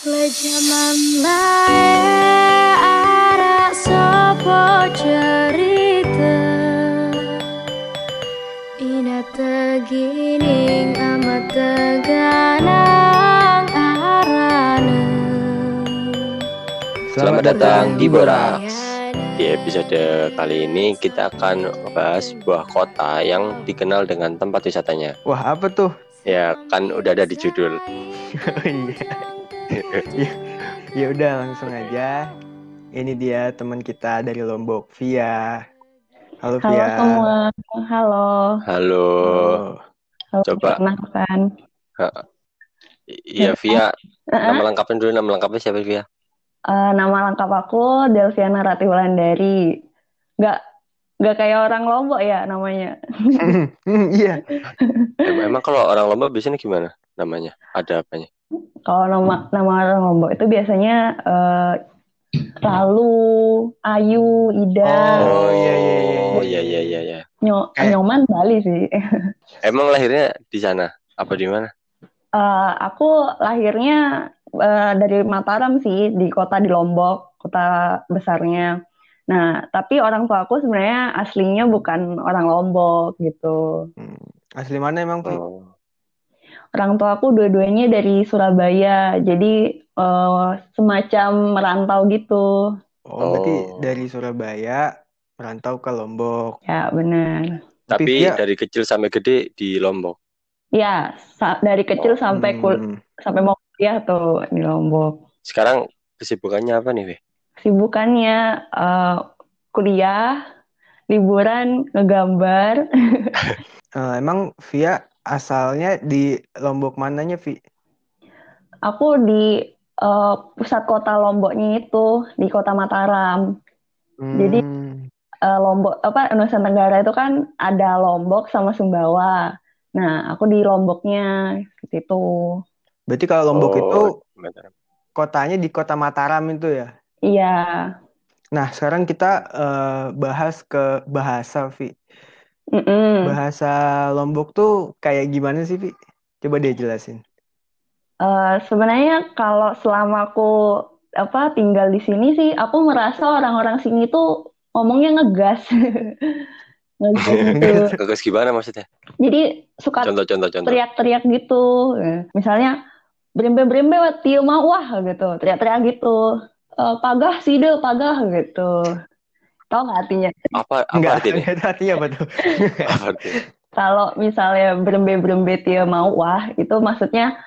Lejaman lae arak sopo cerita Ina tegining amat teganang arane Selamat datang di Boraks. Di episode kali ini kita akan membahas sebuah kota yang dikenal dengan tempat wisatanya. Wah apa tuh? Ya kan udah ada di judul. Oh iya. Ya, ya udah langsung aja. Ini dia teman kita dari Lombok, Via. Halo Halo Via. semua, halo. Halo. Halo, Coba. perkenalkan. Iya Via, Eh, nama lengkapnya dulu nama lengkapnya siapa Via? eh, nama lengkap aku Delviana Rati Wulandari. Gak, gak kayak orang Lombok ya namanya. Iya. Em- Emang kalau orang Lombok biasanya gimana namanya? Ada apanya? Kalau nama nama orang Lombok itu biasanya eh, Lalu, Ayu, Ida, Oh, iya, iya, iya, Oh iya iya iya iya. Nyo- Eh. Nyoman Bali sih. Emang lahirnya di sana? Apa di mana? Eh, aku lahirnya eh, dari Mataram sih, di kota di Lombok, kota besarnya. Nah, tapi orang tua aku sebenarnya aslinya bukan orang Lombok gitu. Hmm, Asli mana emang, Vi? Oh. Orang tua aku dua-duanya dari Surabaya, jadi eh, semacam merantau gitu. Oh, berarti Oh. dari Surabaya merantau ke Lombok. Ya, benar. Tapi Tapi Via- dari kecil sampai gede di Lombok. Ya, sa- dari kecil sampai kul Hmm, sampai mau kuliah tuh di Lombok. Sekarang kesibukannya apa nih, Ve? Kesibukannya eh, kuliah, liburan, ngegambar. eh, emang Via asalnya di Lombok mananya, Vi? Aku di eh, pusat kota Lomboknya itu di Kota Mataram. Jadi- Hmm, Eh, Lombok apa Nusa Tenggara itu kan ada Lombok sama Sumbawa. Nah, aku di Lomboknya gitu. Berarti kalau Lombok Oh, itu Mataram. kotanya di kota Mataram itu ya? Iya. Nah, sekarang kita eh, bahas ke bahasa, Vi. Mm-mm. Bahasa Lombok tuh kayak gimana sih, Vi? Coba deh jelasin. Eh, sebenarnya kalau selama aku apa tinggal di sini sih, aku merasa orang-orang sini tuh ngomongnya ngegas. Ngegas gitu. Kegas gimana maksudnya? Jadi suka Contoh-contoh contoh. teriak-teriak gitu. Misalnya brembe-brembe tiu mah wah gitu, teriak-teriak gitu. Eh, pagah sih deh, pagah gitu. Tahu nggak artinya? Apa apa Enggak, artinya? itu artinya apa tuh? Apa artinya? Kalau misalnya brembe-brembe tiu mau wah, itu maksudnya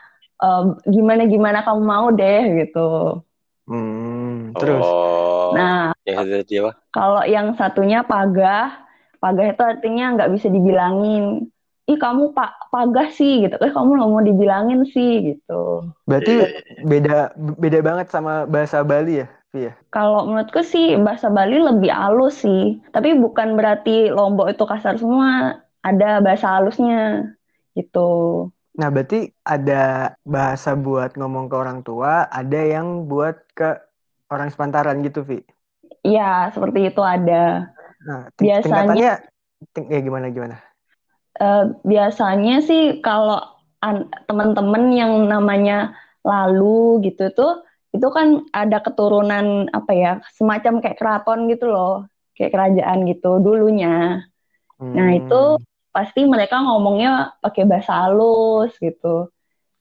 gimana-gimana kamu mau deh gitu. Hmm, terus. Oh, Nah, satu tadi apa? kalau yang satunya pagah, pagah itu artinya nggak bisa dibilangin. Ih kamu pak pagah sih gitu, eh kamu nggak mau dibilangin sih gitu. Berarti Iya. beda beda banget sama bahasa Bali ya, Vi ya? Kalau menurutku sih bahasa Bali lebih halus sih. Tapi bukan berarti Lombok itu kasar semua. Ada bahasa halusnya gitu. Nah, berarti ada bahasa buat ngomong ke orang tua, ada yang buat ke orang sepantaran gitu, Vi. Iya, seperti itu ada. Nah, Biasanya- ting- ya gimana gimana? Eh, biasanya sih kalau an- teman-teman yang namanya lalu gitu tuh, itu kan ada keturunan apa ya, semacam kayak keraton gitu loh. Kayak kerajaan gitu dulunya. Nah, Hmm, itu pasti mereka ngomongnya pakai bahasa halus gitu.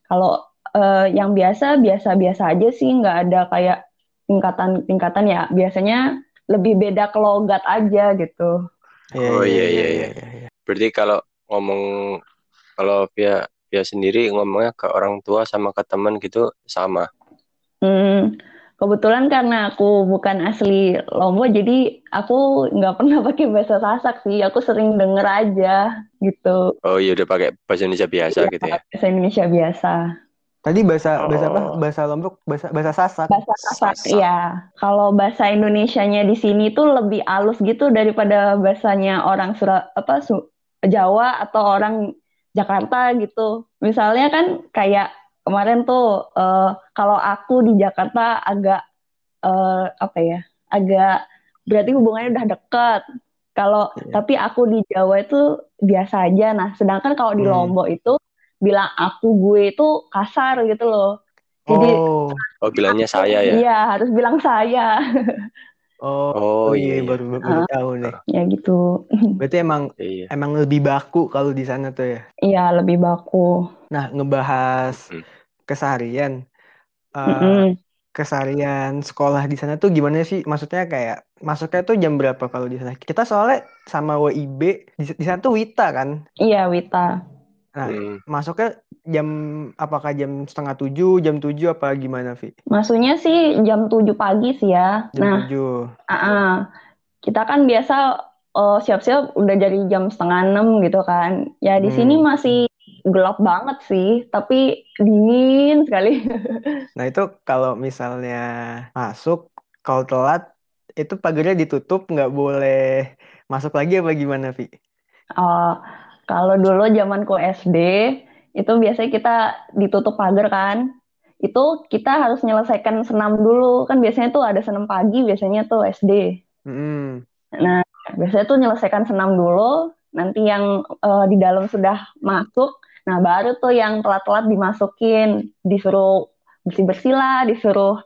Kalau eh, yang biasa biasa-biasa aja sih, nggak ada kayak tingkatan-tingkatan ya. Biasanya lebih beda ke logat aja gitu. Iya, Oh, iya, iya, iya, iya, iya, iya. Berarti kalau ngomong kalau via via sendiri ngomongnya ke orang tua sama ke teman gitu sama. Hmm, kebetulan karena aku bukan asli Lombok, jadi aku nggak pernah pakai bahasa Sasak sih. Aku sering denger aja gitu. Oh iya udah pakai bahasa Indonesia biasa gitu ya. Bahasa Indonesia biasa. Tadi bahasa bahasa apa? Oh. Bahasa Lombok, bahasa bahasa Sasak. Bahasa Sasak, Sasak. ya. Kalau bahasa Indonesianya di sini tuh lebih halus gitu daripada bahasanya orang Sura apa Su- Jawa atau orang Jakarta gitu. Misalnya kan kayak kemarin tuh eh, kalau aku di Jakarta agak eh, apa ya? Agak berarti hubungannya udah deket. Kalau Iya. tapi aku di Jawa itu biasa aja. Nah, sedangkan kalau di Hmm. Lombok itu bilang aku gue itu kasar gitu loh. Jadi Oh, Oh bilangnya saya ya. Iya, harus bilang saya. oh, Oh, iya, iya. baru baru Ah. tahu nih. ya gitu. Berarti emang Iya. emang lebih baku kalau di sana tuh ya. Iya, lebih baku. Nah, ngebahas Hmm. keseharian, eh, Mm-mm. keseharian sekolah di sana tuh gimana sih? Maksudnya kayak masuknya tuh jam berapa kalau di sana? Kita soalnya sama WIB di, di sana tuh Wita kan. Iya, Wita. Nah, Hmm. masuknya jam apakah jam setengah tujuh, jam tujuh apa gimana, Vi? Masuknya sih jam 7 pagi sih ya. Jam Nah, tujuh. ah-ah. kita kan biasa eh, siap-siap udah dari jam setengah enam gitu kan. Ya di sini Hmm. masih gelap banget sih, tapi dingin sekali. Nah, itu kalau misalnya masuk, kalau telat, itu pagarnya ditutup, nggak boleh masuk lagi apa gimana, Vi? Eh, kalau dulu zamanku SD, itu biasanya kita ditutup pagar kan. Itu kita harus menyelesaikan senam dulu. Kan biasanya tuh ada senam pagi, biasanya tuh SD. Mm-mm. Nah, biasanya tuh menyelesaikan senam dulu, nanti yang eh, di dalam sudah masuk, nah baru tuh yang telat-telat dimasukin, disuruh bersih-bersih lah, disuruh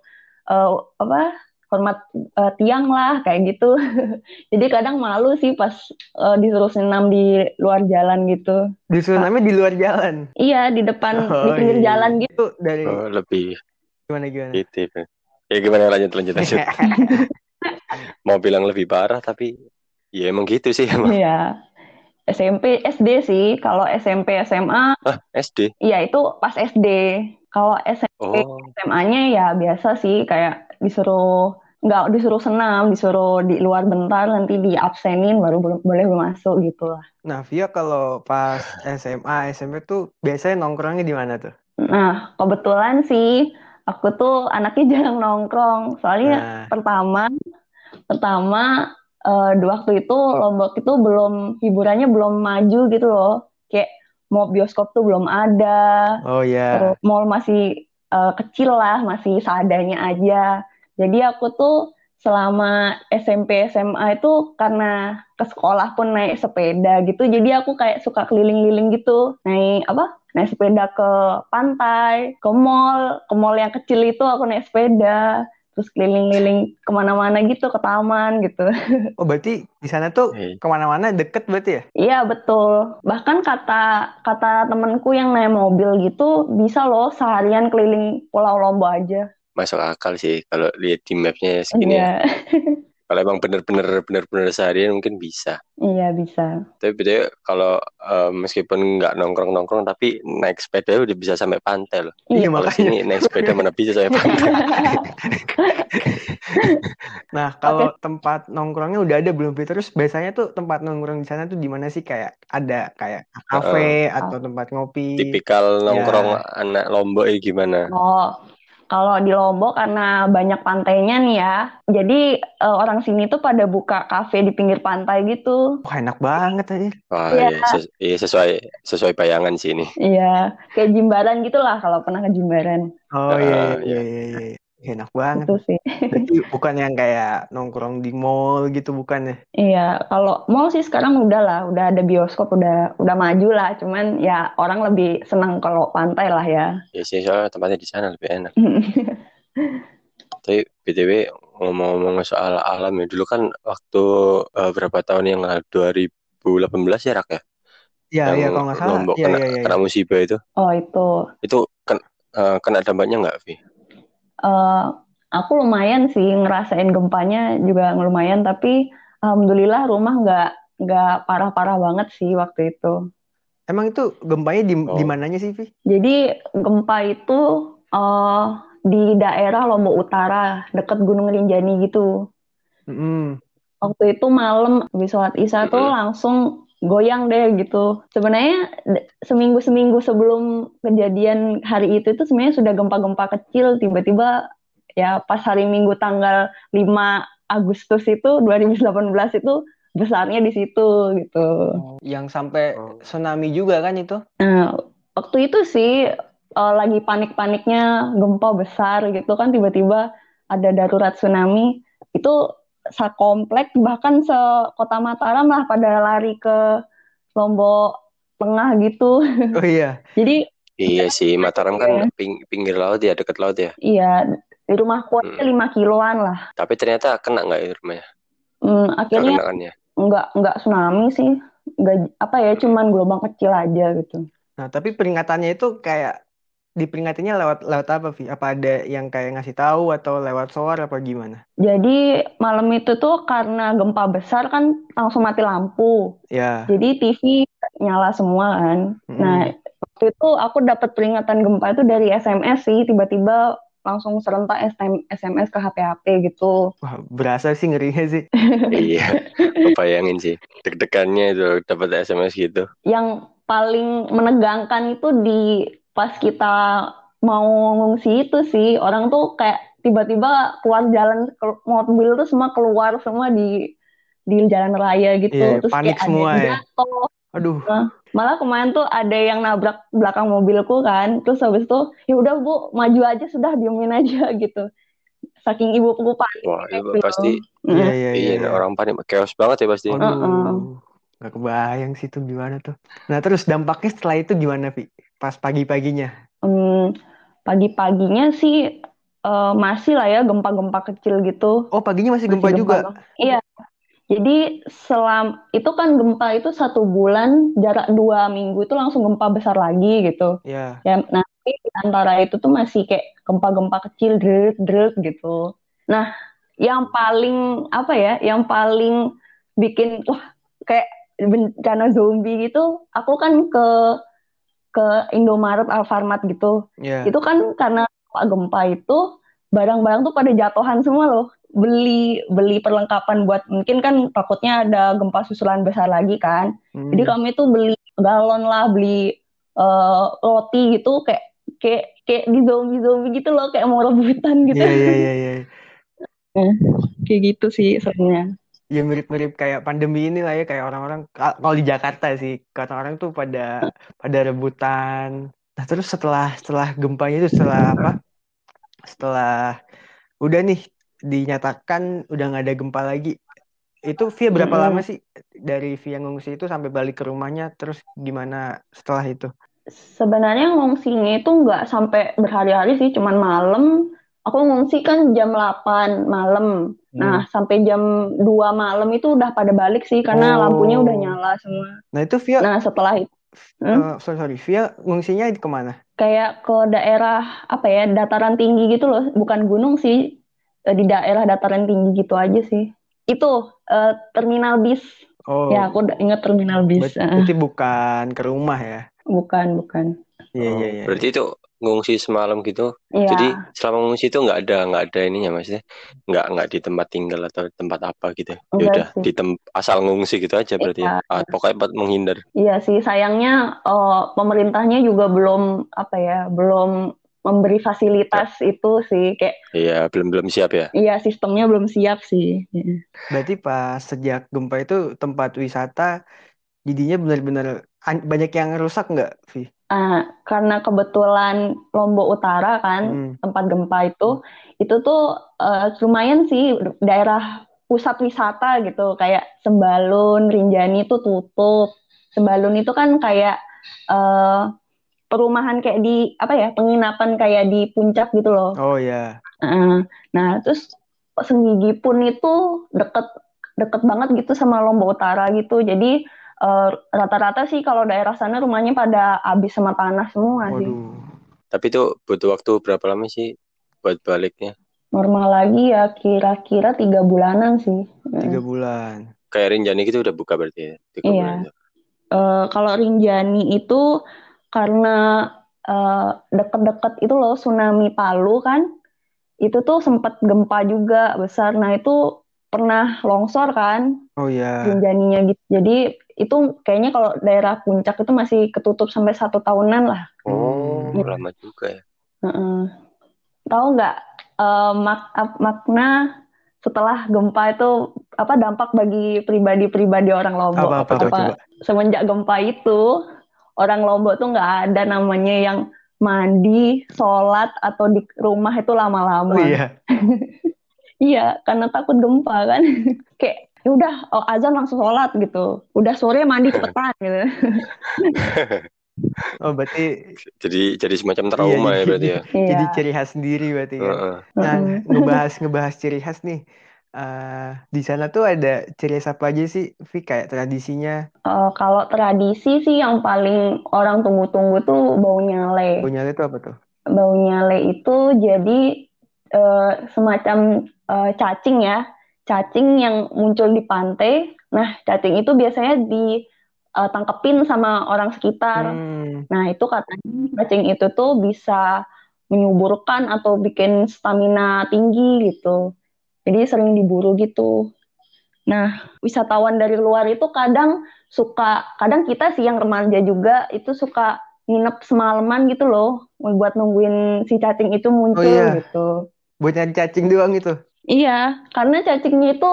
eh, apa hormat eh, tiang lah, kayak gitu. Jadi kadang malu sih pas eh, disuruh senam di luar jalan gitu. Disuruh namanya di luar jalan. Iya, di depan, di Oh, pinggir iya. jalan gitu. Itu dari Oh, lebih gimana gimana? gitu. Ya gimana lanjut lanjut lanjut. Mau bilang lebih parah tapi ya emang gitu sih emang. Iya. SMP, SD sih. Kalau SMP, SMA, Ah, SD. iya itu pas SD. Kalau SMP, Oh, SMA-nya ya biasa sih kayak disuruh nggak disuruh senam, disuruh di luar bentar nanti diabsenin baru boleh boleh masuk gitu lah. Nah, Via kalau pas SMA, SMP tuh biasanya nongkrongnya di mana tuh? Nah, kebetulan sih aku tuh anaknya jarang nongkrong. Soalnya Nah, pertama pertama eh, di waktu itu Lombok itu belum hiburannya belum maju gitu loh. Kayak mau bioskop tuh belum ada. oh ya. Terus mall masih eh, kecil lah, masih seadanya aja. Jadi aku tuh selama SMP SMA itu karena ke sekolah pun naik sepeda gitu. Jadi aku kayak suka keliling-keliling gitu. Naik apa? Naik sepeda ke pantai, ke mall, ke mall yang kecil itu aku naik sepeda. Terus keliling-keliling ke mana-mana gitu, ke taman gitu. Oh, berarti di sana tuh Iya. ke mana-mana deket berarti ya? Iya betul. Bahkan kata kata temenku yang naik mobil gitu bisa loh seharian keliling Pulau Lombok aja. masuk akal sih kalau lihat di mapnya segini ya. Iya, Kalau emang bener-bener bener-bener seharian mungkin bisa. iya bisa. Tapi beda kalau eh, meskipun nggak nongkrong-nongkrong tapi naik sepeda udah bisa sampai pantai loh. Iya, Iya, Kalau makanya. sini naik sepeda mana bisa sampai pantai. Nah, kalau tempat nongkrongnya udah ada belum? Terus biasanya tuh tempat nongkrong di sana tuh di mana sih? Kayak ada kayak kafe atau tempat ngopi. Tipikal nongkrong Ya. anak Lombok ya gimana? Oh, kalau di Lombok karena banyak pantainya nih ya, jadi eh, orang sini tuh pada buka kafe di pinggir pantai gitu. Wah, enak banget aja. Wah, Iya. iya, ses- iya, sesuai sesuai bayangan sih ini. Iya, kayak Jimbaran gitulah kalau pernah ke Jimbaran. Oh Ah, iya, iya, iya. iya, iya. Enak banget. Itu sih. Berarti bukan yang kayak nongkrong di mall gitu, bukan ya? Iya, kalau mall sih sekarang udah lah, udah ada bioskop, udah udah maju lah. Cuman ya orang lebih senang kalau pantai lah ya. Ya sih soalnya tempatnya di sana lebih enak. Tapi BTW ngomong-ngomong soal alam ya dulu kan waktu eh, berapa tahun yang lalu 2018 ya Rak ya? Iya, yang iya, kalau nggak salah. Lombok Iya, kena, iya, iya. kena musibah itu. Oh itu, Itu kan eh, kena dampaknya nggak, Vi? Eh, aku lumayan sih ngerasain gempanya juga lumayan, tapi alhamdulillah rumah nggak nggak parah-parah banget sih waktu itu. Emang itu gempanya di, Oh. di mananya sih, Vi? Jadi gempa itu eh, di daerah Lombok Utara, dekat Gunung Rinjani gitu. Mm-mm. Waktu itu malam habis sholat isya tuh Mm-mm. langsung goyang deh gitu. Sebenarnya de- seminggu-seminggu sebelum kejadian hari itu itu sebenarnya sudah gempa-gempa kecil. Tiba-tiba ya pas hari Minggu tanggal 5 Agustus itu 2018 itu besarnya di situ gitu. Yang sampai Oh. tsunami juga kan itu? Nah, waktu itu sih eh, lagi panik-paniknya gempa besar gitu kan tiba-tiba ada darurat tsunami. Itu sekomplek bahkan sekota Mataram lah pada lari ke Lombok Tengah gitu. Oh iya. Jadi Iya sih, Mataram kan Iya. ping- pinggir laut ya, dekat laut ya. Iya, di rumahku aja Hmm. 5 kiloan lah. Tapi ternyata kena nggak ya rumahnya? Hmm, akhirnya kena kan ya? nggak nggak tsunami sih. Nggak apa ya, cuman gelombang kecil aja gitu. Nah, tapi peringatannya itu kayak diperingatinnya lewat lewat apa, Vi? Apa ada yang kayak ngasih tahu atau lewat soar apa gimana? Jadi malam itu tuh karena gempa besar kan langsung mati lampu. Ya. Jadi TV nyala semua kan. Mm-mm. Nah, waktu itu aku dapat peringatan gempa itu dari SMS sih, tiba-tiba langsung serentak SM SMS ke HP-HP gitu. Wah, berasa sih ngerinya sih. iya, bayangin sih. Deg-degannya itu dapat SMS gitu. Yang paling menegangkan itu di pas kita mau ngungsi itu sih, orang tuh kayak tiba-tiba keluar jalan ke- mobil tuh semua keluar semua di di jalan raya gitu. Iya, Terus panik kayak ada semua yang ya. jatuh. Aduh, Malah kemarin tuh ada yang nabrak belakang mobilku kan, terus habis itu ya udah bu maju aja sudah diemin aja gitu. Saking ibuku panik Wah, kayak itu gitu. pasti iya Mm. iya iya. iya, iya. orang panik chaos banget ya pasti. Aduh, Heeh. nggak kebayang sih itu gimana tuh. Nah, terus dampaknya setelah itu gimana, Vi? Pas pagi-paginya? Hmm, pagi-paginya sih eh, masih lah ya gempa-gempa kecil gitu. Oh, paginya masih Masih gempa juga. gempa. Iya. Jadi selam itu kan gempa itu satu bulan jarak dua minggu itu langsung gempa besar lagi gitu. Ya. Ya, nanti antara itu tuh masih kayak gempa-gempa kecil, dret gitu. Nah, yang paling apa ya, yang paling bikin wah kayak bencana zombie gitu, aku kan ke ke Indomaret, Alfamart gitu. Ya. Itu kan karena gempa itu barang-barang tuh pada jatuhan semua loh. Beli beli perlengkapan buat mungkin kan takutnya ada gempa susulan besar lagi kan. Hmm. Jadi kami tuh beli galon lah, beli eh, roti gitu kayak kayak kayak di zombie zombie gitu loh, kayak mau rebutan gitu. Iya iya iya iya. Kayak gitu sih sebenarnya. Ya mirip-mirip kayak pandemi ini lah ya kayak orang-orang ka- kalau di Jakarta sih kata orang tuh pada pada rebutan. Nah terus setelah setelah gempanya itu setelah apa? Setelah udah nih dinyatakan udah nggak ada gempa lagi. Itu Via berapa lama sih dari Via ngungsi itu sampai balik ke rumahnya? Terus gimana setelah itu? Sebenarnya ngungsinya itu nggak sampai berhari-hari sih, cuman malam. Aku ngungsi kan jam 8 malam. Nah, sampai jam 2 malam itu udah pada balik sih karena Oh. lampunya udah nyala semua. Nah itu Via, Nah, setelah itu eh, Hmm? sorry sorry, Via ngungsinya di ke mana? kayak ke daerah apa ya, dataran tinggi gitu loh, bukan gunung sih. Eh, Di daerah dataran tinggi gitu aja sih. Itu eh, terminal bis. Oh, Ya, aku udah inget terminal bis. ber- Eh, berarti bukan ke rumah ya? bukan, bukan. Iya Oh, iya iya. Berarti itu ngungsi semalam gitu. Iya. Jadi selama ngungsi itu nggak ada nggak ada ininya maksudnya nggak nggak di tempat tinggal atau tempat apa gitu. Ya Enggak udah sih. di tem asal ngungsi gitu aja berarti ya. Iya. Ah, pokoknya buat menghindar. Iya sih, sayangnya eh, pemerintahnya juga belum apa ya, belum memberi fasilitas itu sih, kayak Iya, belum belum siap ya. iya sistemnya belum siap sih. Iya. Berarti pas sejak gempa itu tempat wisata jadinya benar-benar an- banyak yang rusak nggak, Vi? Ah, karena kebetulan Lombok Utara kan Hmm. tempat gempa itu, itu tuh eh, lumayan sih daerah pusat wisata gitu, kayak Sembalun, Rinjani itu tutup. Sembalun itu kan kayak eh, perumahan kayak di apa ya, penginapan kayak di puncak gitu loh. Oh ya. Heeh. Nah, terus Senggigi pun itu deket deket banget gitu sama Lombok Utara gitu. Jadi eh, rata-rata sih kalau daerah sana rumahnya pada habis sama tanah semua sih. Waduh. Tapi itu butuh waktu berapa lama sih buat baliknya? Normal lagi ya kira-kira tiga bulanan sih. Tiga bulan. Kayak Rinjani gitu udah buka berarti ya. Tiga Iya. bulan. Eh, kalau Rinjani itu karena eh, deket-deket itu loh tsunami Palu kan, itu tuh sempat gempa juga besar. Nah itu pernah longsor kan. Oh ya. Rinjaninya gitu. Jadi itu kayaknya kalau daerah puncak itu masih ketutup sampai satu tahunan lah. Oh, Hmm. lama juga ya. Heeh. Tahu nggak eh, mak- makna setelah gempa itu apa dampak bagi pribadi-pribadi orang Lombok? Apa apa tuh coba? Semenjak gempa itu orang Lombok tuh nggak ada namanya yang mandi, sholat atau di rumah itu lama-lama. Oh iya. Iya, karena takut gempa kan. Kayak ya udah oh, azan langsung sholat gitu. Udah sore mandi cepetan gitu. Oh berarti Jadi jadi semacam trauma Iya, ya berarti ya. Iya. jadi ciri khas sendiri berarti kan. Heeh. Nah, ngebahas ngebahas ciri khas nih. eh di sana tuh ada ciri khas apa aja sih, Vi? Kayak tradisinya, Eh, kalau tradisi sih yang paling orang tunggu-tunggu tuh bau nyale. punya itu apa tuh? Bau nyale itu jadi eh, semacam eh, cacing ya, cacing yang muncul di pantai. Nah, cacing itu biasanya ditangkepin sama orang sekitar. Hmm, Nah, itu katanya cacing itu tuh bisa menyuburkan atau bikin stamina tinggi gitu. Jadi sering diburu gitu. Nah, wisatawan dari luar itu kadang suka, kadang kita sih yang remaja juga itu suka nginep semalaman gitu loh, buat nungguin si cacing itu muncul iya. gitu. buat nyari cacing doang itu. Iya, karena cacingnya itu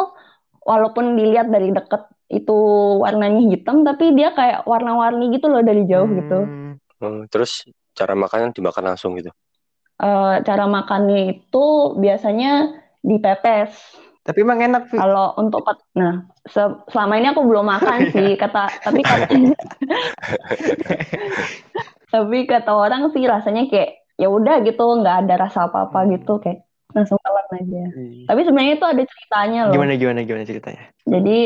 walaupun dilihat dari deket itu warnanya hitam, tapi dia kayak warna-warni gitu loh dari jauh gitu. Hmm, Hmm, terus cara makannya dimakan langsung gitu. Eh, cara makannya itu biasanya dipepes. Tapi emang enak. Kalau untuk pet- nah se- selama ini aku belum makan sih kata tapi kata tapi kata orang sih rasanya kayak ya udah gitu nggak ada rasa apa-apa gitu kayak langsung telan aja. Iya. Tapi sebenarnya itu ada ceritanya loh. Gimana gimana gimana ceritanya? Jadi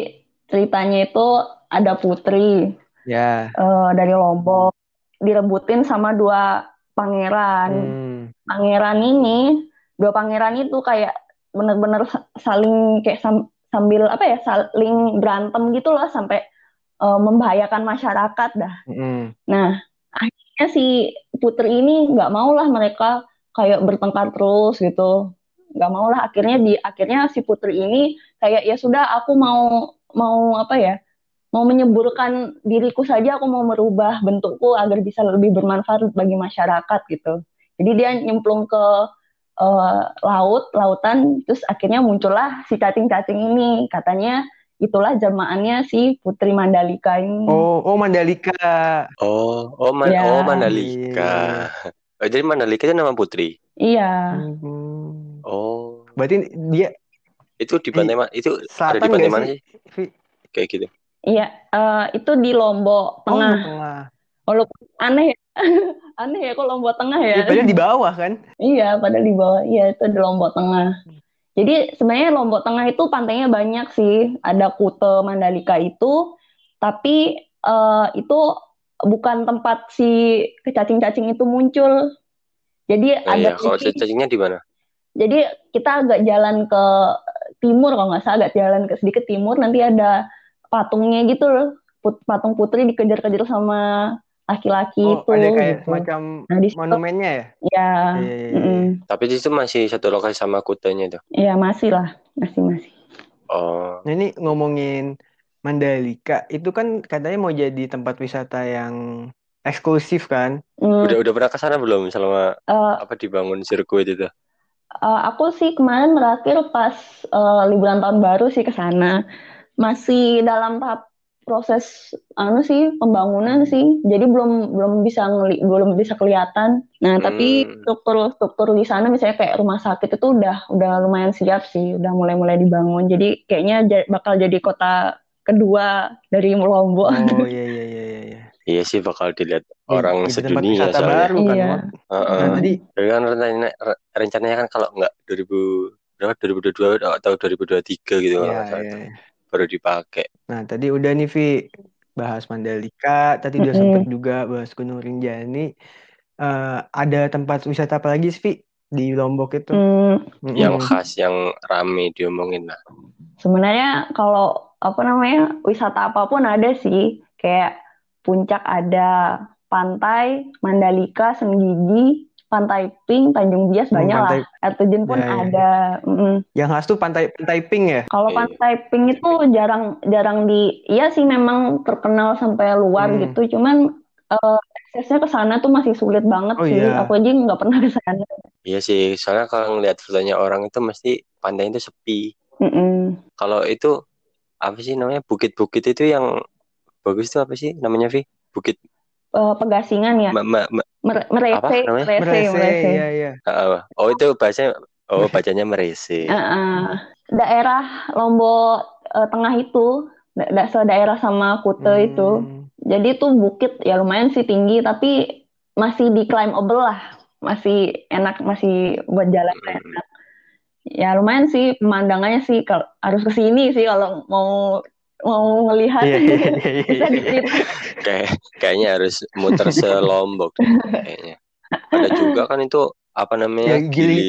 ceritanya itu ada putri Ya. eh, dari Lombok direbutin sama dua pangeran. Hmm. pangeran ini dua pangeran itu kayak bener-bener sa- saling kayak sam- sambil apa ya saling berantem gitu loh sampai eh, membahayakan masyarakat dah. Hmm. Nah akhirnya si putri ini nggak mau lah mereka kayak bertengkar terus gitu, nggak mau lah akhirnya di akhirnya si putri ini kayak ya sudah aku mau mau apa ya mau menyeburkan diriku saja aku mau merubah bentukku agar bisa lebih bermanfaat bagi masyarakat gitu. Jadi dia nyemplung ke eh, laut, lautan, terus akhirnya muncullah si cacing-cacing ini. Katanya itulah jamaannya si Putri Mandalika ini. Oh, oh Mandalika. Oh, oh, Man- Ya. oh Mandalika. Oh, jadi Mandalika itu nama putri. Iya, Hmm. Oh, Berarti dia itu di pantai mana? Itu ada di pantai mana sih? Kayak gitu. iya. eh, itu di Lombok Oh, Tengah. tengah. Walaupun aneh ya, aneh ya kok Lombok Tengah ya. Ya, padahal di bawah kan? Iya, padahal di bawah. Iya, itu di Lombok Tengah. Jadi sebenarnya Lombok Tengah itu pantainya banyak sih. Ada Kute Mandalika itu, tapi eh, itu bukan tempat si cacing-cacing itu muncul. Jadi Eh, ada ya, kalau lagi- cacingnya di mana? Jadi kita agak jalan ke timur kalau nggak salah, agak jalan ke sedikit timur, nanti ada patungnya gitu loh. Put- patung putri dikejar-kejar sama laki-laki Oh, itu ada kayak gitu. semacam Nah, di situ- monumennya ya? Ya, Iya, iya, iya. mm-mm. Tapi itu masih satu lokasi sama kutanya itu. ya masih lah, masih masih. Oh, Nah ini ngomongin Mandalika, itu kan katanya mau jadi tempat wisata yang eksklusif kan? Hmm, udah udah pernah ke sana belum selama eh, apa dibangun sirkuit itu? Eh, aku sih kemarin terakhir pas eh, liburan tahun baru sih ke sana. Masih dalam tahap proses anu sih pembangunan sih. Jadi belum belum bisa ngeli, belum bisa kelihatan. Nah, tapi Hmm. struktur struktur di sana misalnya kayak rumah sakit itu udah udah lumayan siap sih, udah mulai-mulai dibangun. Jadi kayaknya bakal jadi kota kedua dari Lombok. Oh iya iya iya sih bakal dilihat Ya, orang jadi tempat sedunia wisata soalnya. baru kan, Iya. Mak. Heeh. Nah, tadi Tapi kan rencananya, re- rencananya kan kalau nggak 2000 berapa 2022 atau 2023 gitu kalau Iya, baru dipakai. Nah, tadi udah nih Vi bahas Mandalika, tadi udah Mm-mm. sempet juga bahas Gunung Rinjani. Eh, ada tempat wisata apa lagi sih, Vi di Lombok itu? Hmm. Yang khas yang rame diomongin lah. Sebenarnya kalau apa namanya wisata apa pun ada sih, kayak puncak ada, pantai, Mandalika, Senggigi, Pantai Pink, Tanjung Bias Hmm, banyak lah. pantai- Air terjun pun Ya, ya. ada. Mm-mm. Yang khas tuh pantai pantai Pink ya? Kalau Iya. Pantai Pink itu jarang jarang di, iya sih memang terkenal sampai luar Hmm. gitu, cuman eh, aksesnya ke sana tuh masih sulit banget Oh, sih. iya. Aku aja nggak pernah ke sana. Iya sih, soalnya kalau ngelihat fotonya orang itu mesti pantai itu sepi. Mm-mm. Kalau itu apa sih namanya bukit-bukit itu yang bagus itu apa sih namanya Vi? Bukit Eh, Pegasingan ya, ma, ma, ma- Mer- merese, Apa namanya? merese, Merese, merese. iya iya. ah, oh itu bahasanya oh bacanya merese. Heeh. daerah Lombok eh, Tengah itu, da- da- daerah sama Kute itu. Hmm. Jadi tuh bukit ya lumayan sih tinggi tapi masih di climbable lah. Masih enak, masih buat jalan Hmm. enak. Ya lumayan sih pemandangannya sih kalau harus ke sini sih kalau mau mau ngelihat Iya, iya, iya, iya, bisa iya. diceritain. Kayak kayaknya harus muter selombok kayaknya. Ada juga kan itu apa namanya? Ya, Gili. Gili.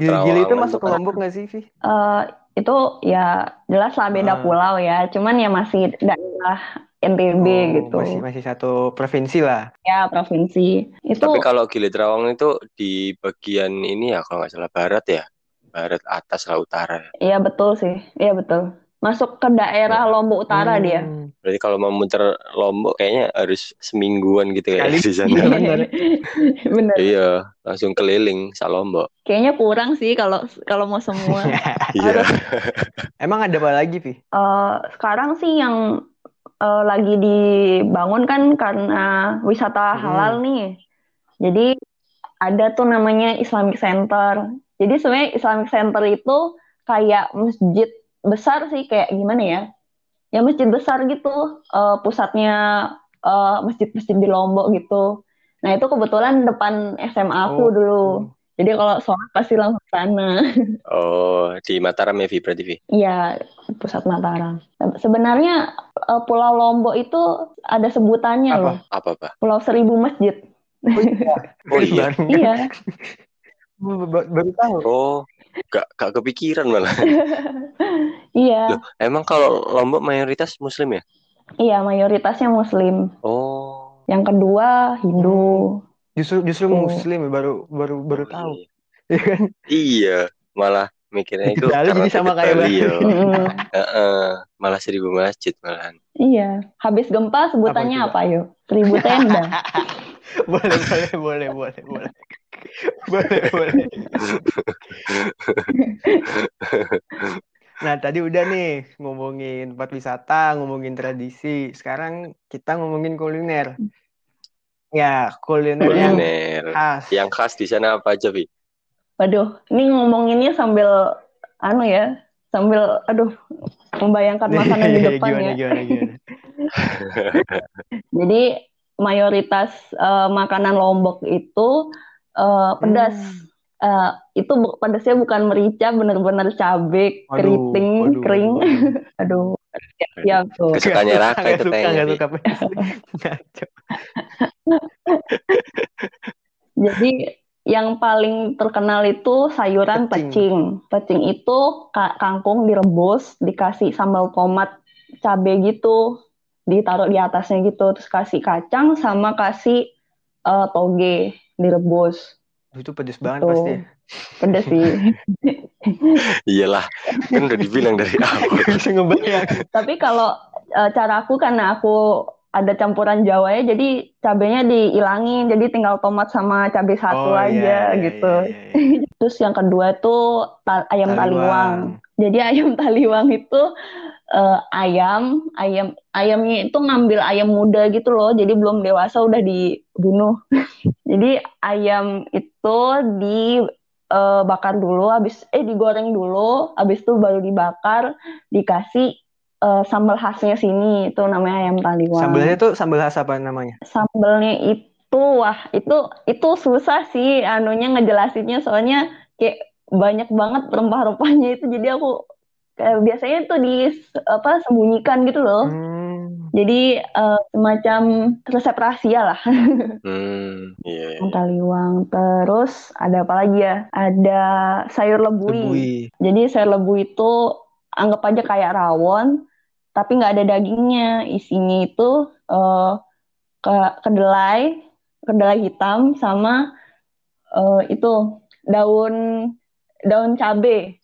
Gili-gili itu masuk ke bukan? Lombok nggak sih, Vi? Eh, itu ya jelas lah beda Ah. pulau ya. Cuman ya masih daerah NTB Oh, gitu. Masih masih satu provinsi lah. Ya provinsi. Itu Tapi kalau Gili Trawangan itu di bagian ini ya kalau nggak salah barat ya. Barat atas lah utara ya. Iya betul sih. Iya betul. Masuk ke daerah Lombok Utara dia. Hmm. Berarti kalau mau muter Lombok kayaknya harus semingguan gitu ya di sana. Iya, bener. Iya, langsung keliling sa Lombok. Kayaknya kurang sih kalau kalau mau semua. Iya. Emang ada apa lagi, Vi? Eh, sekarang sih yang eh, lagi dibangun kan karena wisata Hmm. halal nih. Jadi ada tuh namanya Islamic Center. Jadi sebenarnya Islamic Center itu kayak masjid besar sih kayak gimana ya? Ya masjid besar gitu. eh, pusatnya eh, masjid-masjid di Lombok gitu. Nah itu kebetulan depan SMA aku Oh. dulu. Jadi kalau sholat pasti langsung ke sana. Oh, di Mataram ya, Vi, berarti, Vi? Iya, pusat Mataram. Sebenarnya eh, Pulau Lombok itu ada sebutannya Apa? loh, Apa, Pak? Pulau Seribu Masjid. Oh iya. Baru, Iya, baru, baru tahu. Oh, gak, gak kepikiran malah. iya, Loh, emang kalau Lombok mayoritas Muslim ya? iya mayoritasnya Muslim. Oh. Yang kedua Hindu. Justru justru Oh. Muslim ya, baru baru baru tahu. Iya. Iya kan? Iya, malah mikirnya itu karena jadi sama kayak. Mm-mm. Heeh, malah seribu masjid malahan. Iya, habis gempa sebutannya Apa apa, yuk? Seribu tenda. boleh boleh boleh boleh boleh. Boleh boleh. Nah, tadi udah nih ngomongin tempat wisata, ngomongin tradisi. Sekarang kita ngomongin kuliner. Ya, kuliner yang Kuliner. khas. Yang khas di sana apa aja, Vi? Waduh, ini ngomonginnya sambil anu ya, sambil aduh membayangkan makanan di depan gimana, ya. gimana, gimana. Jadi mayoritas eh, makanan Lombok itu eh, pedas. Hmm. Eh, itu bu- pedasnya bukan merica, bener-bener cabai keriting, kering. Aduh, siap tuh. Kesukaannya Raka itu suka, kayaknya, Vi. suka. Jadi yang paling terkenal itu sayuran Pecing. pecing. Pecing itu ka- kangkung direbus, dikasih sambal tomat, cabai gitu, ditaruh di atasnya gitu, terus kasih kacang sama kasih eh, toge direbus. Itu pedes banget Tuh. pasti. Pedes sih. Iyalah, kan udah dibilang dari awal. Bisa ngebayang. Tapi kalau eh, cara aku karena aku ada campuran Jawa ya, jadi cabenya dihilangin, jadi tinggal tomat sama cabai satu Oh, aja iya, iya, gitu. iya, iya. Terus yang kedua tuh ta- ayam Taliwang. taliwang. Jadi ayam taliwang itu eh, ayam, ayam ayamnya itu ngambil ayam muda gitu loh. Jadi belum dewasa udah dibunuh. Jadi ayam itu dibakar dulu, habis eh digoreng dulu, habis itu baru dibakar, dikasih eh, sambal khasnya sini. Itu namanya ayam taliwang. Sambelnya tuh sambel khas apa namanya? Sambelnya itu wah itu itu susah sih anunya ngejelasinnya soalnya kayak banyak banget rempah-rempahnya itu jadi aku kayak biasanya itu di apa sembunyikan gitu loh. Hmm. Jadi eh, semacam resep rahasia lah Hmm, iya. taliwang. Terus ada apa lagi ya? Ada sayur lebui. Lebui. Jadi sayur lebu itu anggap aja kayak rawon, tapi nggak ada dagingnya. Isinya itu eh, ke kedelai, kedelai hitam sama eh, itu daun daun cabe.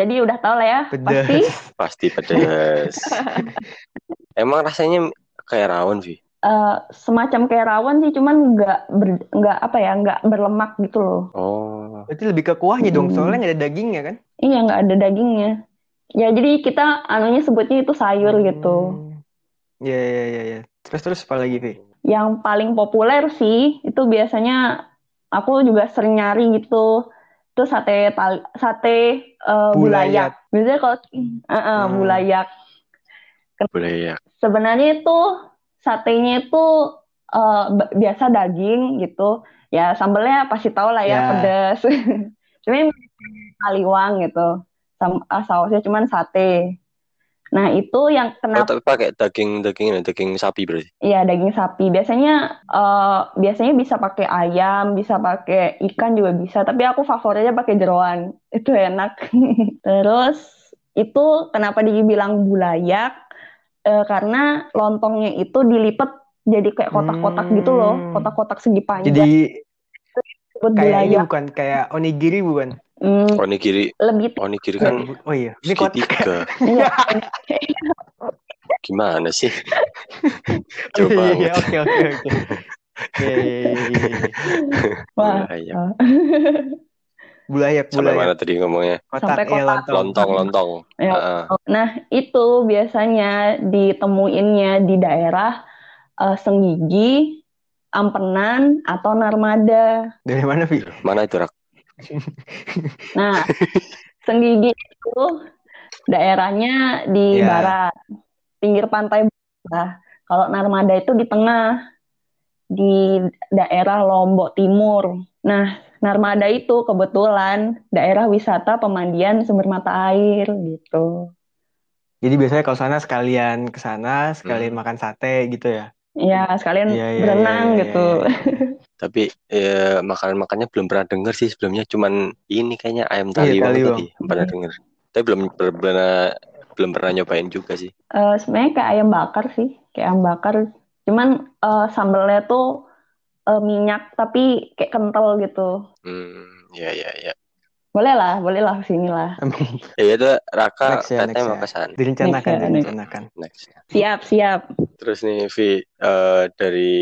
Jadi udah tau lah ya, Pedas. pasti Pasti pedas. Emang rasanya kayak rawon, Vi? eh, semacam kayak rawon sih, cuman nggak ber- nggak apa ya, nggak berlemak gitu loh. Oh, Berarti lebih ke kuahnya dong, Hmm. soalnya nggak ada dagingnya kan? Iya nggak ada dagingnya. Ya jadi kita anunya sebutnya itu sayur gitu. Hmm. Iya, iya, iya, iya. Terus terus apa lagi, Vi? Yang paling populer sih itu biasanya aku juga sering nyari gitu. Itu sate tal- sate eh, bulayak. Biasanya kalau eh, eh, Hmm. bulayak boleh ya. sebenarnya itu satenya itu eh, b- biasa daging gitu. Ya sambelnya pasti tahu lah ya, Ya. pedas. Cuma ini kaliwang gitu. Sam- ah, sausnya cuman sate. Nah, itu yang Oh, kenapa tapi pakai daging daging ini, daging sapi berarti. Iya, daging sapi. Biasanya eh, biasanya bisa pakai ayam, bisa pakai ikan juga bisa, tapi aku favoritnya pakai jeroan. Itu enak. Terus itu kenapa dibilang bulayak? Eh, karena lontongnya itu dilipet jadi kayak kotak-kotak gitu loh, Hmm. kotak-kotak segi panjang. Jadi kayak bukan kayak onigiri bukan? Hmm, Onigiri, lebih onigiri kan Oh iya, ini segitiga. iya, Gimana sih? Jauh iya, iya, oke oke oke. Wah. Bulayak. Bulayak Sampai mana tadi ngomongnya? kotak Sampai kotak. lontong. Lontong, lontong. Ya. Heeh. Nah, itu biasanya ditemuinnya di daerah eh, Senggigi, Ampenan, atau Narmada. Dari mana Vi? Mana itu rak? Nah, Senggigi itu daerahnya di Ya. barat, pinggir pantai barat. Kalau Narmada itu di tengah, di daerah Lombok Timur. Nah, Narmada itu kebetulan daerah wisata pemandian sumber mata air gitu. Jadi biasanya kalau sana sekalian ke sana, sekalian Hmm. makan sate gitu ya. Ya, sekalian Iya, iya, berenang iya, iya, gitu. iya. Tapi ya, makanan-makannya belum pernah denger sih sebelumnya. Cuman ini kayaknya ayam Iya, taliwang taliwang. tadi pernah denger. Tapi belum belum pernah belum pernah nyobain juga sih. Eh, sebenarnya kayak ayam bakar sih, kayak ayam bakar. Cuman eh, sambelnya tuh eh, minyak tapi kayak kental gitu. Hmm, ya ya ya. Boleh lah, boleh lah sini lah. Ya itu Raka Next ya, katanya mau ya. ke sana. Direncanakan, Next ya, next. direncanakan. Next. Siap, siap. Terus nih Vi eh, dari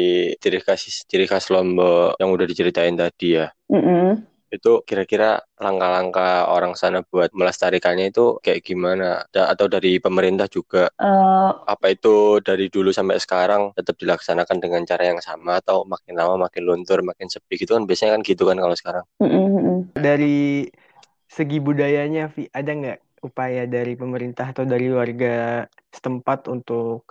ciri khas ciri khas Lombok yang udah diceritain tadi ya. Mm-mm. Itu kira-kira langkah-langkah orang sana buat melestarikannya itu kayak gimana? Da- atau dari pemerintah juga Eh, apa itu dari dulu sampai sekarang tetap dilaksanakan dengan cara yang sama atau makin lama makin luntur, makin sepi gitu kan biasanya kan gitu kan kalau sekarang. mm-mm, mm-mm. Dari segi budayanya, Vi, ada nggak upaya dari pemerintah atau dari warga setempat untuk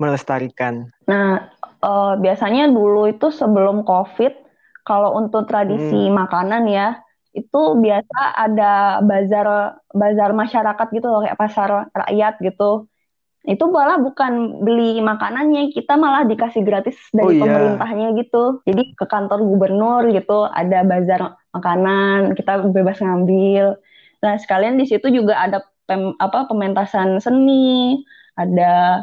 melestarikan? Nah, eh, biasanya dulu itu sebelum COVID, kalau untuk tradisi makanan ya, itu biasa ada bazar bazar masyarakat gitu loh, kayak pasar rakyat gitu. Itu malah bukan beli makanannya, kita malah dikasih gratis Oh, dari iya. pemerintahnya gitu. Jadi ke kantor gubernur gitu, ada bazar makanan, kita bebas ngambil. Nah, sekalian di situ juga ada pem- apa pementasan seni, ada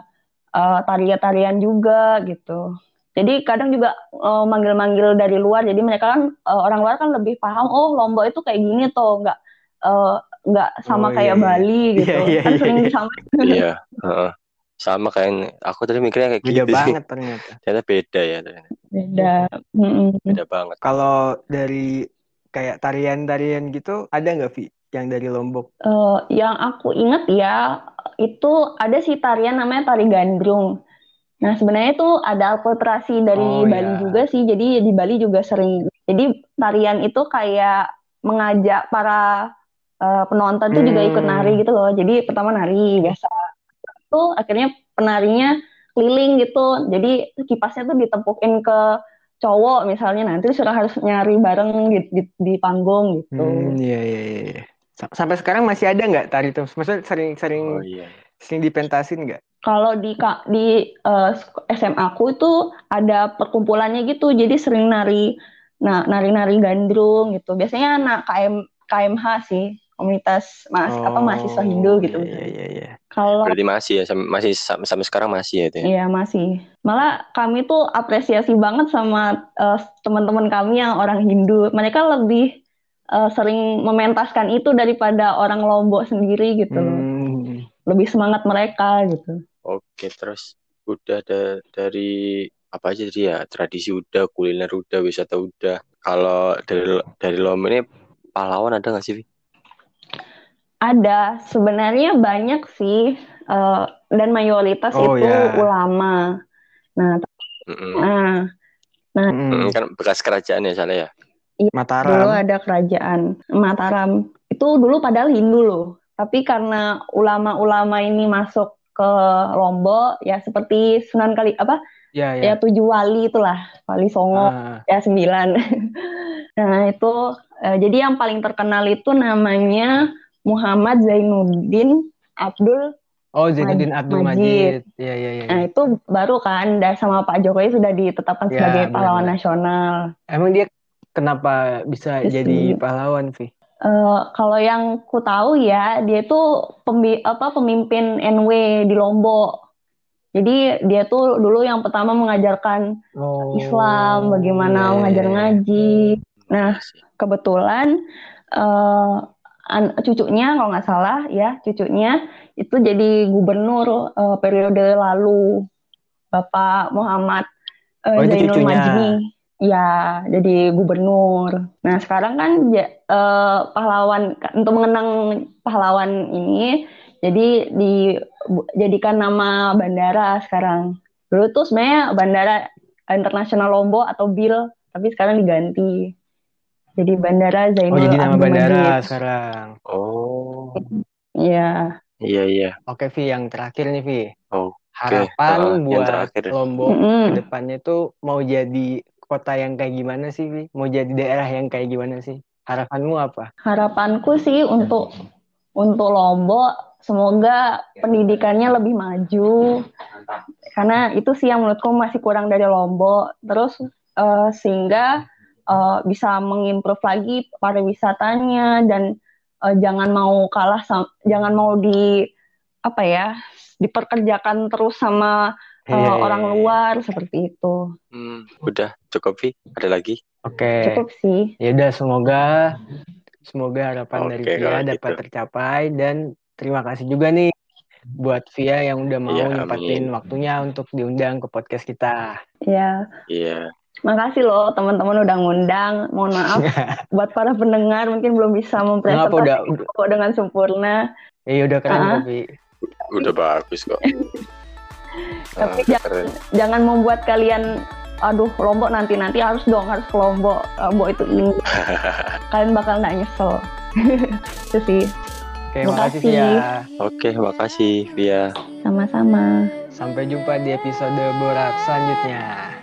eh, tarian-tarian juga gitu. Jadi kadang juga eh, manggil-manggil dari luar. Jadi mereka kan eh, orang luar kan lebih paham. Oh Lombok itu kayak gini tuh, nggak eh, nggak sama Oh, kayak iya, iya. Bali gitu. Iya, iya, Kan iya, sering iya. disampaikan. Iya, heeh. Sama kayak aku tadi mikirnya kayak Beda gitu sih. banget ternyata. Ternyata beda ya, ternyata. Beda. Mm-mm. beda banget. Kalau dari kayak tarian-tarian gitu, ada nggak, Vi, yang dari Lombok? Eh, yang aku inget ya itu ada sih tarian namanya tari gandrung. Nah sebenarnya itu ada akulturasi dari Oh, Bali ya. juga sih. Jadi di Bali juga sering. Jadi tarian itu kayak mengajak para eh, penonton tuh juga ikut Hmm. nari gitu loh. Jadi pertama nari biasa. Tuh akhirnya penarinya keliling gitu. Jadi kipasnya tuh ditepukin ke cowok misalnya nanti sudah harus nyari bareng di, di, di panggung gitu. Hmm, iya, iya, iya. iya. Sa- Sampai sekarang masih ada nggak tari itu? Maksudnya Oh sering-sering iya. sering dipentasin nggak? Kalau di di eh, SMA aku itu ada perkumpulannya gitu, jadi sering nari, nah nari-nari gandrung gitu. Biasanya anak KM KMH sih, komunitas mas apa mahasiswa Hindu gitu. Iya, iya, iya. Kalau Berarti masih ya, sam- masih sam- sampai sekarang masih ya itu ya. Iya masih. Malah kami tuh apresiasi banget sama eh, teman-teman kami yang orang Hindu. Mereka lebih eh, sering mementaskan itu daripada orang Lombok sendiri gitu. Hmm, Lebih semangat mereka gitu. Oke, terus udah ada dari apa aja tadi ya? Tradisi udah, kuliner udah, wisata udah. Kalau dari dari Lombok ini pahlawan ada nggak sih? Vi? Ada, sebenarnya banyak sih, eh, dan mayoritas Oh, itu ya. ulama. Nah, Mm-mm. nah, mm, Mm, kan bekas kerajaan ya sana ya. dulu Mataram. ada kerajaan Mataram. Itu dulu padahal Hindu loh. Tapi karena ulama-ulama ini masuk ke Lombok, ya seperti Sunan Kali apa Ya, ya ya. tujuh wali itulah wali Songo Ah, ya sembilan nah itu eh, jadi yang paling terkenal itu namanya Muhammad Zainuddin Abdul oh, Zainuddin Abdul Majid. Majid. Ya, ya, ya. nah itu baru kan dan sama Pak Jokowi sudah ditetapkan Ya, sebagai pahlawan nasional Emang dia kenapa bisa Terus jadi di- pahlawan, Vi? Eh, kalau yang ku tahu ya, dia tuh pembi- apa pemimpin NW di Lombok. Jadi dia tuh dulu yang pertama mengajarkan Oh, Islam, bagaimana iya, mengajar iya, ngaji. Nah, Makasih. kebetulan eh, an- cucunya kalau nggak salah ya, cucunya itu jadi gubernur eh, periode lalu, Bapak Muhammad eh, Oh, itu Zainul. Majni. Ya, jadi gubernur. Nah, sekarang kan ja- eh, pahlawan untuk mengenang pahlawan ini, jadi dijadikan nama bandara sekarang. Dulu tuh sebenarnya Bandara Internasional Lombok atau BIL, tapi sekarang diganti. Jadi Bandara Oh, Zainul jadi nama Abdul bandara Majid. sekarang. Oh, Iya. iya iya. Oke, Vi, yang terakhir nih, Vi. Oh, Harapan Ah, yang buat terakhir. Lombok Mm-mm. ke depannya tuh mau jadi kota yang kayak gimana sih? Mau jadi daerah yang kayak gimana sih? Harapanmu apa? Harapanku sih untuk untuk Lombok semoga pendidikannya lebih maju karena itu sih yang menurutku masih kurang dari Lombok. Terus eh, sehingga eh, bisa mengimprove lagi pariwisatanya dan eh, jangan mau kalah jangan mau di apa ya diperkerjakan terus sama eh, Iya, iya, orang iya. luar seperti itu. Hmm, udah cukup Vi. Ada lagi? Oke. Cukup sih. Ya udah semoga semoga harapan dari Oke, Via kalau dapat gitu. tercapai dan terima kasih juga nih buat Via yang udah mau Iya, nyempatin amin. waktunya untuk diundang ke podcast kita. Ya, Iya. makasih loh teman-teman udah ngundang. Mohon maaf buat para pendengar mungkin belum bisa udah mempresentasikan kok dengan sempurna. ya udah keren Ah. tapi Udah bagus kok. tapi uh, jangan, jangan membuat kalian aduh lombok nanti nanti harus dong harus ke lombok eh, lombok itu ini kalian bakal nggak nyesel itu sih Oke, makasih Via. Oke, makasih Via. Sama-sama. Sampai jumpa di episode Borak selanjutnya.